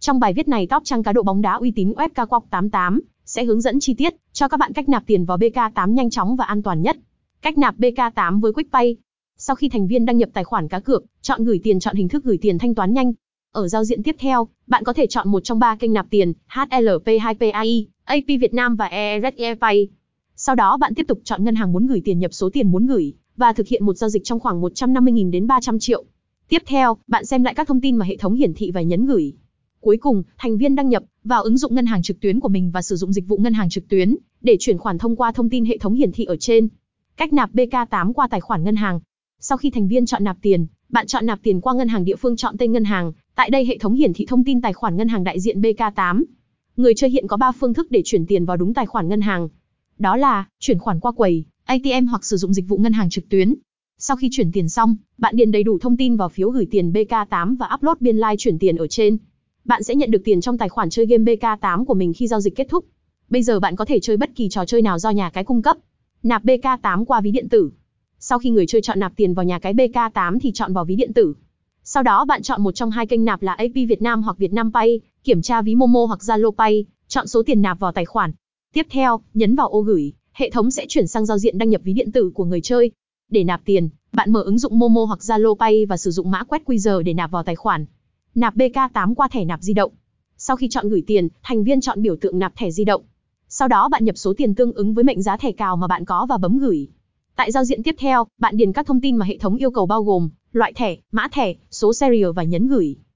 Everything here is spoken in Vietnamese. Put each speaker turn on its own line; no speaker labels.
Trong bài viết này top trang cá độ bóng đá uy tín web Kakok88 sẽ hướng dẫn chi tiết cho các bạn cách nạp tiền vào BK8 nhanh chóng và an toàn nhất. Cách nạp BK8 với QuickPay. Sau khi thành viên đăng nhập tài khoản cá cược, chọn gửi tiền chọn hình thức gửi tiền thanh toán nhanh. Ở giao diện tiếp theo, bạn có thể chọn một trong ba kênh nạp tiền, HLP2PAI, AP Việt Nam và ERSEPay. Sau đó bạn tiếp tục chọn ngân hàng muốn gửi tiền nhập số tiền muốn gửi và thực hiện một giao dịch trong khoảng 150.000 đến 300 triệu. Tiếp theo, bạn xem lại các thông tin mà hệ thống hiển thị và nhấn gửi. Cuối cùng, thành viên đăng nhập vào ứng dụng ngân hàng trực tuyến của mình và sử dụng dịch vụ ngân hàng trực tuyến để chuyển khoản thông qua thông tin hệ thống hiển thị ở trên. Cách nạp BK8 qua tài khoản ngân hàng. Sau khi thành viên chọn nạp tiền, bạn chọn nạp tiền qua ngân hàng địa phương chọn tên ngân hàng, tại đây hệ thống hiển thị thông tin tài khoản ngân hàng đại diện BK8. Người chơi hiện có 3 phương thức để chuyển tiền vào đúng tài khoản ngân hàng. Đó là chuyển khoản qua quầy, ATM hoặc sử dụng dịch vụ ngân hàng trực tuyến. Sau khi chuyển tiền xong, bạn điền đầy đủ thông tin vào phiếu gửi tiền BK8 và upload biên lai like chuyển tiền ở trên. Bạn sẽ nhận được tiền trong tài khoản chơi game BK8 của mình khi giao dịch kết thúc. Bây giờ bạn có thể chơi bất kỳ trò chơi nào do nhà cái cung cấp. Nạp BK8 qua ví điện tử. Sau khi người chơi chọn nạp tiền vào nhà cái BK8 thì chọn vào ví điện tử. Sau đó bạn chọn một trong hai kênh nạp là AP Việt Nam hoặc Việt Nam Pay, kiểm tra ví Momo hoặc Zalo Pay, chọn số tiền nạp vào tài khoản. Tiếp theo, nhấn vào ô gửi, hệ thống sẽ chuyển sang giao diện đăng nhập ví điện tử của người chơi. Để nạp tiền, bạn mở ứng dụng Momo hoặc Zalo Pay và sử dụng mã quét QR để nạp vào tài khoản. Nạp BK8 qua thẻ nạp di động. Sau khi chọn gửi tiền, thành viên chọn biểu tượng nạp thẻ di động. Sau đó bạn nhập số tiền tương ứng với mệnh giá thẻ cào mà bạn có và bấm gửi. Tại giao diện tiếp theo, bạn điền các thông tin mà hệ thống yêu cầu bao gồm loại thẻ, mã thẻ, số serial và nhấn gửi.